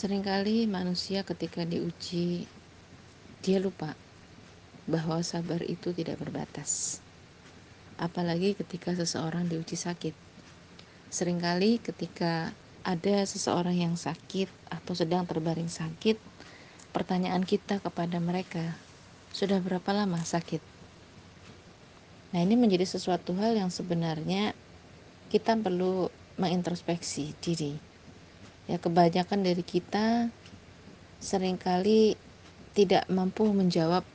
Seringkali manusia ketika diuji, dia lupa bahwa sabar itu tidak berbatas. Apalagi ketika seseorang diuji sakit. Seringkali ketika ada seseorang yang sakit atau sedang terbaring sakit, pertanyaan kita kepada mereka, sudah berapa lama sakit? Nah, ini menjadi sesuatu hal yang sebenarnya kita perlu mengintrospeksi diri ya kebanyakan dari kita sering kali tidak mampu menjawab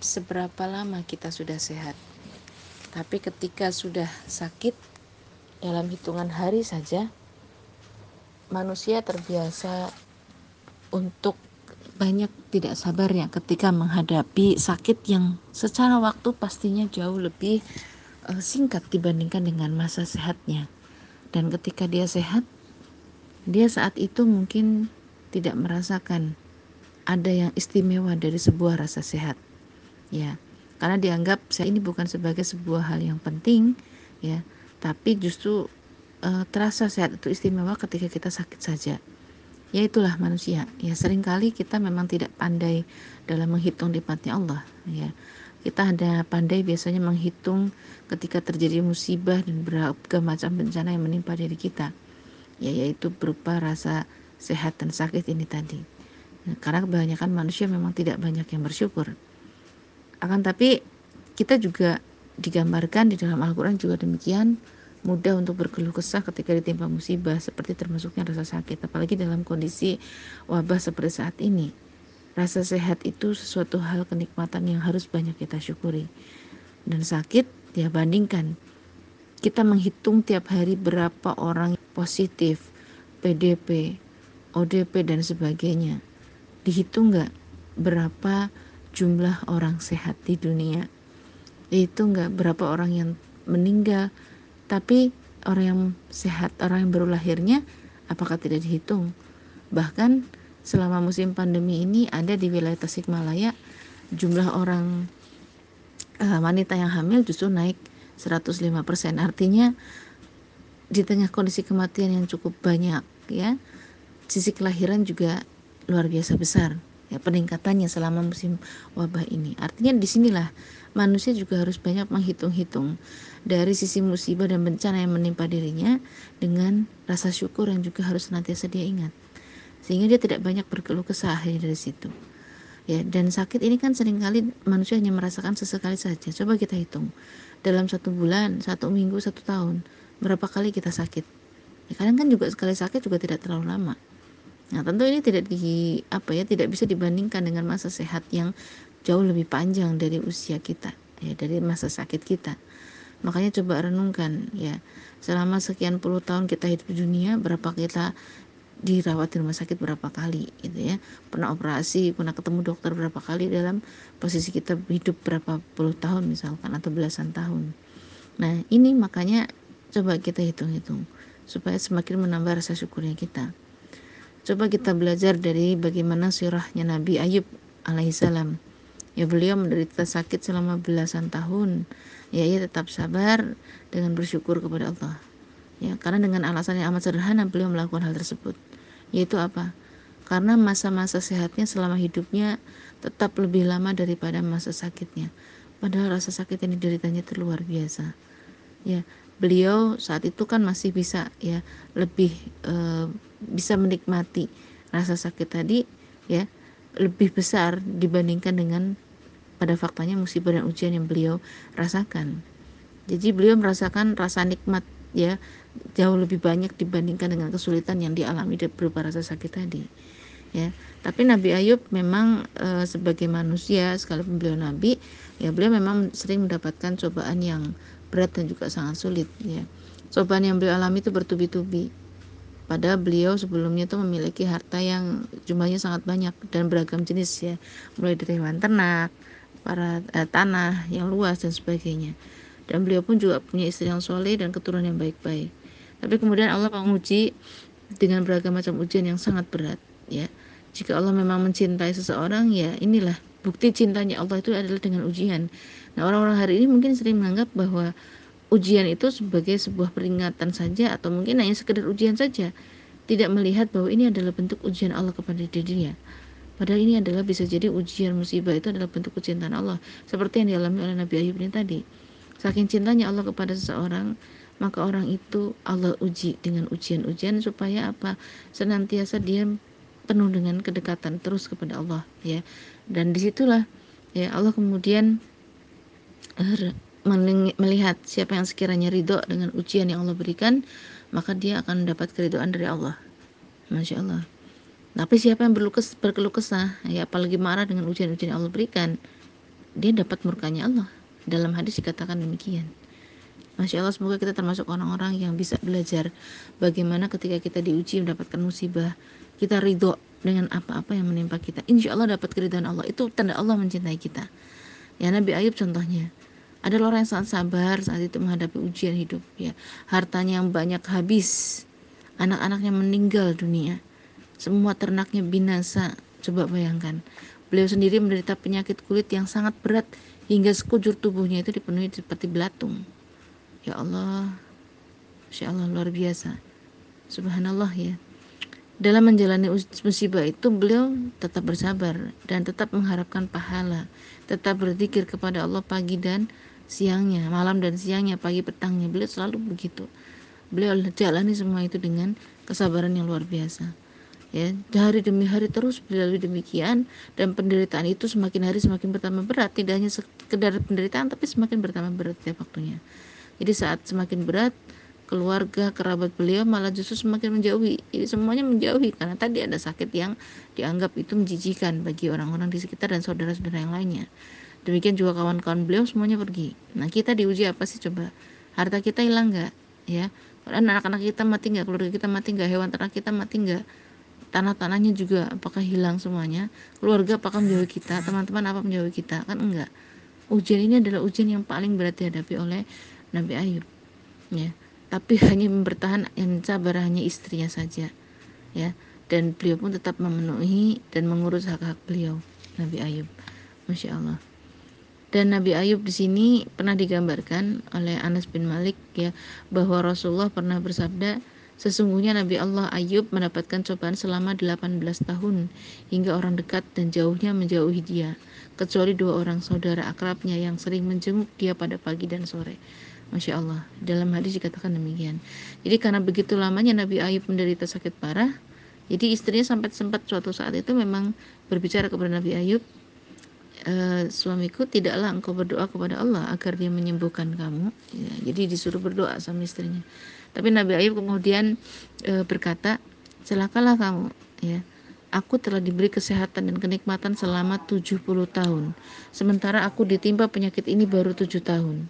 seberapa lama kita sudah sehat tapi ketika sudah sakit dalam hitungan hari saja manusia terbiasa untuk banyak tidak sabarnya ketika menghadapi sakit yang secara waktu pastinya jauh lebih uh, singkat dibandingkan dengan masa sehatnya. Dan ketika dia sehat, dia saat itu mungkin tidak merasakan ada yang istimewa dari sebuah rasa sehat ya. Karena dianggap saya ini bukan sebagai sebuah hal yang penting ya. Tapi justru e, terasa sehat itu istimewa ketika kita sakit saja. Ya itulah manusia. Ya sering kali kita memang tidak pandai dalam menghitung nikmatnya Allah ya. Kita ada pandai biasanya menghitung ketika terjadi musibah dan beragam macam bencana yang menimpa diri kita ya yaitu berupa rasa sehat dan sakit ini tadi. Nah, karena kebanyakan manusia memang tidak banyak yang bersyukur. Akan tapi kita juga digambarkan di dalam Al-Quran juga demikian mudah untuk berkeluh kesah ketika ditimpa musibah seperti termasuknya rasa sakit apalagi dalam kondisi wabah seperti saat ini rasa sehat itu sesuatu hal kenikmatan yang harus banyak kita syukuri dan sakit ya bandingkan kita menghitung tiap hari berapa orang positif, PDP, ODP dan sebagainya. Dihitung nggak berapa jumlah orang sehat di dunia? Itu nggak berapa orang yang meninggal, tapi orang yang sehat, orang yang baru lahirnya, apakah tidak dihitung? Bahkan selama musim pandemi ini ada di wilayah Tasikmalaya jumlah orang uh, wanita yang hamil justru naik 105%. Artinya di tengah kondisi kematian yang cukup banyak ya, sisi kelahiran juga luar biasa besar ya peningkatannya selama musim wabah ini. Artinya di sinilah manusia juga harus banyak menghitung-hitung dari sisi musibah dan bencana yang menimpa dirinya dengan rasa syukur yang juga harus senantiasa dia ingat. Sehingga dia tidak banyak berkeluh kesah dari situ. Ya, dan sakit ini kan sering kali manusia hanya merasakan sesekali saja. Coba kita hitung dalam satu bulan, satu minggu, satu tahun, berapa kali kita sakit? Ya, kadang kan juga sekali sakit juga tidak terlalu lama. Nah, tentu ini tidak di apa ya, tidak bisa dibandingkan dengan masa sehat yang jauh lebih panjang dari usia kita, ya, dari masa sakit kita. Makanya coba renungkan ya, selama sekian puluh tahun kita hidup di dunia, berapa kita dirawat di rumah sakit berapa kali gitu ya. Pernah operasi pernah ketemu dokter berapa kali dalam posisi kita hidup berapa puluh tahun misalkan atau belasan tahun. Nah ini makanya coba kita hitung-hitung supaya semakin menambah rasa syukurnya kita. Coba kita belajar dari bagaimana sirahnya Nabi Ayub alaihissalam ya beliau menderita sakit selama belasan tahun. Ya ia tetap sabar dengan bersyukur kepada Allah ya karena dengan alasan yang amat sederhana beliau melakukan hal tersebut. Yaitu apa? Karena masa-masa sehatnya selama hidupnya tetap lebih lama daripada masa sakitnya. Padahal rasa sakit yang dideritanya itu luar biasa. Ya beliau saat itu kan masih bisa ya lebih e, bisa menikmati rasa sakit tadi ya lebih besar dibandingkan dengan pada faktanya musibah dan ujian yang beliau rasakan. Jadi beliau merasakan rasa nikmat ya jauh lebih banyak dibandingkan dengan kesulitan yang dialami berupa rasa sakit tadi ya. Tapi Nabi Ayub memang e, sebagai manusia sekalipun beliau nabi ya beliau memang sering mendapatkan cobaan yang berat dan juga sangat sulit ya. Cobaan yang beliau alami itu bertubi-tubi. Padahal beliau sebelumnya itu memiliki harta yang jumlahnya sangat banyak dan beragam jenis ya. Mulai dari hewan ternak para eh, tanah yang luas dan sebagainya. Dan beliau pun juga punya istri yang soleh dan keturunan yang baik-baik tapi kemudian Allah menguji dengan beragam macam ujian yang sangat berat ya. Jika Allah memang mencintai seseorang ya inilah bukti cintanya Allah itu adalah dengan ujian. Nah orang-orang hari ini mungkin sering menganggap bahwa ujian itu sebagai sebuah peringatan saja atau mungkin hanya sekedar ujian saja. Tidak melihat bahwa ini adalah bentuk ujian Allah kepada dirinya Padahal ini adalah bisa jadi ujian musibah itu adalah bentuk kecintaan Allah. Seperti yang dialami oleh Nabi Ayub ini tadi. Saking cintanya Allah kepada seseorang, maka orang itu Allah uji dengan ujian-ujian supaya apa? Senantiasa dia penuh dengan kedekatan terus kepada Allah ya. Dan di situlah ya Allah kemudian er, melihat siapa yang sekiranya ridho dengan ujian yang Allah berikan, maka dia akan mendapat keridoan dari Allah. Masya Allah. Tapi siapa yang berlukes, berkeluh kesah, ya apalagi marah dengan ujian-ujian yang Allah berikan, dia dapat murkanya Allah. Dalam hadis dikatakan demikian. Masya Allah semoga kita termasuk orang-orang yang bisa belajar bagaimana ketika kita diuji mendapatkan musibah kita ridho dengan apa-apa yang menimpa kita. Insya Allah dapat keridhaan Allah. Itu tanda Allah mencintai kita. Ya Nabi Ayub contohnya adalah orang yang sangat sabar saat itu menghadapi ujian hidup ya. Hartanya yang banyak habis. Anak-anaknya meninggal dunia. Semua ternaknya binasa. Coba bayangkan, beliau sendiri menderita penyakit kulit yang sangat berat hingga sekujur tubuhnya itu dipenuhi seperti belatung. Ya Allah, Masya Allah luar biasa. Subhanallah ya. Dalam menjalani musibah itu beliau tetap bersabar dan tetap mengharapkan pahala, tetap berzikir kepada Allah pagi dan siangnya, malam dan siangnya, pagi petangnya. Beliau selalu begitu. Beliau jalani semua itu dengan kesabaran yang luar biasa ya hari demi hari terus berlalu demikian dan penderitaan itu semakin hari semakin bertambah berat tidak hanya sekedar penderitaan tapi semakin bertambah berat setiap waktunya jadi saat semakin berat keluarga kerabat beliau malah justru semakin menjauhi. Jadi semuanya menjauhi karena tadi ada sakit yang dianggap itu menjijikan bagi orang-orang di sekitar dan saudara-saudara yang lainnya. Demikian juga kawan-kawan beliau semuanya pergi. Nah kita diuji apa sih? Coba harta kita hilang nggak? Ya anak-anak kita mati nggak? Keluarga kita mati nggak? Hewan ternak kita mati nggak? Tanah-tanahnya juga apakah hilang semuanya? Keluarga apakah menjauhi kita? Teman-teman apa menjauhi kita? Kan enggak ujian ini adalah ujian yang paling berat dihadapi oleh Nabi Ayub ya. Tapi hanya bertahan yang sabar hanya istrinya saja ya. Dan beliau pun tetap memenuhi dan mengurus hak-hak beliau Nabi Ayub. Masya Allah. Dan Nabi Ayub di sini pernah digambarkan oleh Anas bin Malik ya bahwa Rasulullah pernah bersabda Sesungguhnya Nabi Allah Ayub mendapatkan cobaan selama 18 tahun hingga orang dekat dan jauhnya menjauhi dia kecuali dua orang saudara akrabnya yang sering menjenguk dia pada pagi dan sore. Masya Allah, dalam hadis dikatakan demikian. Jadi karena begitu lamanya Nabi Ayub menderita sakit parah, jadi istrinya sampai sempat suatu saat itu memang berbicara kepada Nabi Ayub, e, suamiku tidaklah engkau berdoa kepada Allah agar dia menyembuhkan kamu. Ya, jadi disuruh berdoa sama istrinya. Tapi Nabi Ayub kemudian e, berkata, celakalah kamu, ya. Aku telah diberi kesehatan dan kenikmatan selama 70 tahun. Sementara aku ditimpa penyakit ini baru 7 tahun.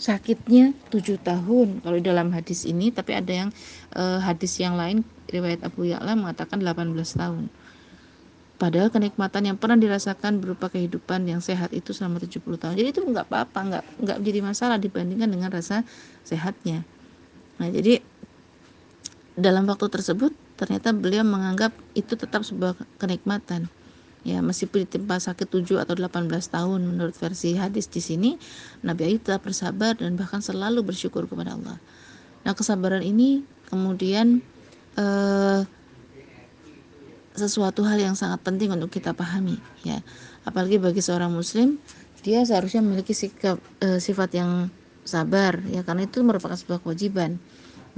Sakitnya 7 tahun kalau dalam hadis ini, tapi ada yang e, hadis yang lain riwayat Abu Ya'la mengatakan 18 tahun. Padahal kenikmatan yang pernah dirasakan berupa kehidupan yang sehat itu selama 70 tahun. Jadi itu nggak apa-apa, nggak nggak jadi masalah dibandingkan dengan rasa sehatnya. Nah, jadi dalam waktu tersebut ternyata beliau menganggap itu tetap sebuah kenikmatan. Ya, meskipun ditimpa sakit 7 atau 18 tahun menurut versi hadis di sini, Nabi Ayub tetap bersabar dan bahkan selalu bersyukur kepada Allah. Nah, kesabaran ini kemudian eh, sesuatu hal yang sangat penting untuk kita pahami, ya. Apalagi bagi seorang muslim, dia seharusnya memiliki sikap eh, sifat yang sabar ya karena itu merupakan sebuah kewajiban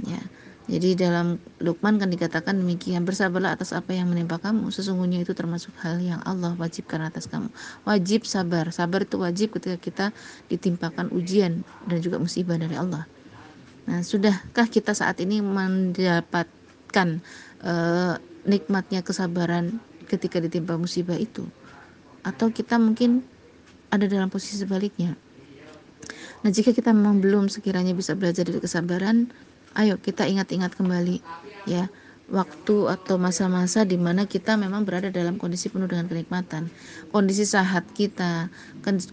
ya jadi dalam Luqman kan dikatakan demikian bersabarlah atas apa yang menimpa kamu. Sesungguhnya itu termasuk hal yang Allah wajibkan atas kamu. Wajib sabar. Sabar itu wajib ketika kita ditimpakan ujian dan juga musibah dari Allah. Nah sudahkah kita saat ini mendapatkan uh, nikmatnya kesabaran ketika ditimpa musibah itu? Atau kita mungkin ada dalam posisi sebaliknya? Nah, jika kita memang belum sekiranya bisa belajar dari kesabaran, ayo kita ingat-ingat kembali ya waktu atau masa-masa di mana kita memang berada dalam kondisi penuh dengan kenikmatan, kondisi sehat kita,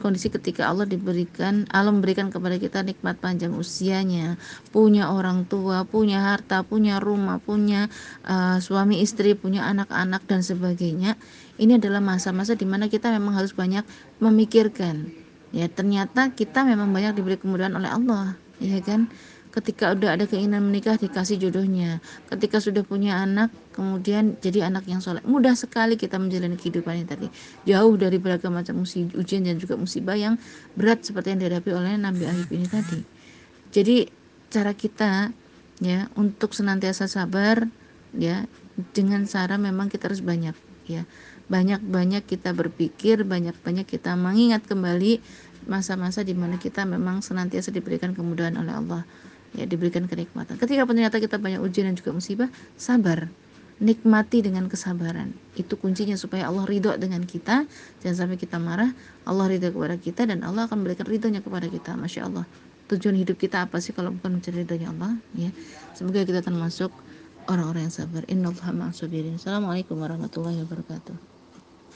kondisi ketika Allah diberikan, Allah memberikan kepada kita nikmat panjang usianya, punya orang tua, punya harta, punya rumah, punya uh, suami istri, punya anak-anak dan sebagainya. Ini adalah masa-masa di mana kita memang harus banyak memikirkan. Ya ternyata kita memang banyak diberi kemudahan oleh Allah ya kan ketika udah ada keinginan menikah dikasih jodohnya. Ketika sudah punya anak kemudian jadi anak yang soleh. Mudah sekali kita menjalani kehidupan ini tadi. Jauh dari beragam macam ujian dan juga musibah yang berat seperti yang dihadapi oleh Nabi Ayub ini tadi. Jadi cara kita ya untuk senantiasa sabar ya dengan cara memang kita harus banyak ya. Banyak-banyak kita berpikir banyak-banyak kita mengingat kembali masa-masa di mana kita memang senantiasa diberikan kemudahan oleh Allah ya diberikan kenikmatan. Ketika ternyata kita banyak ujian dan juga musibah, sabar. Nikmati dengan kesabaran. Itu kuncinya supaya Allah ridho dengan kita. Jangan sampai kita marah. Allah ridho kepada kita dan Allah akan memberikan ridhonya kepada kita. Masya Allah. Tujuan hidup kita apa sih kalau bukan mencari ridhonya Allah? Ya. Semoga kita termasuk orang-orang yang sabar. Inna Assalamualaikum warahmatullahi wabarakatuh.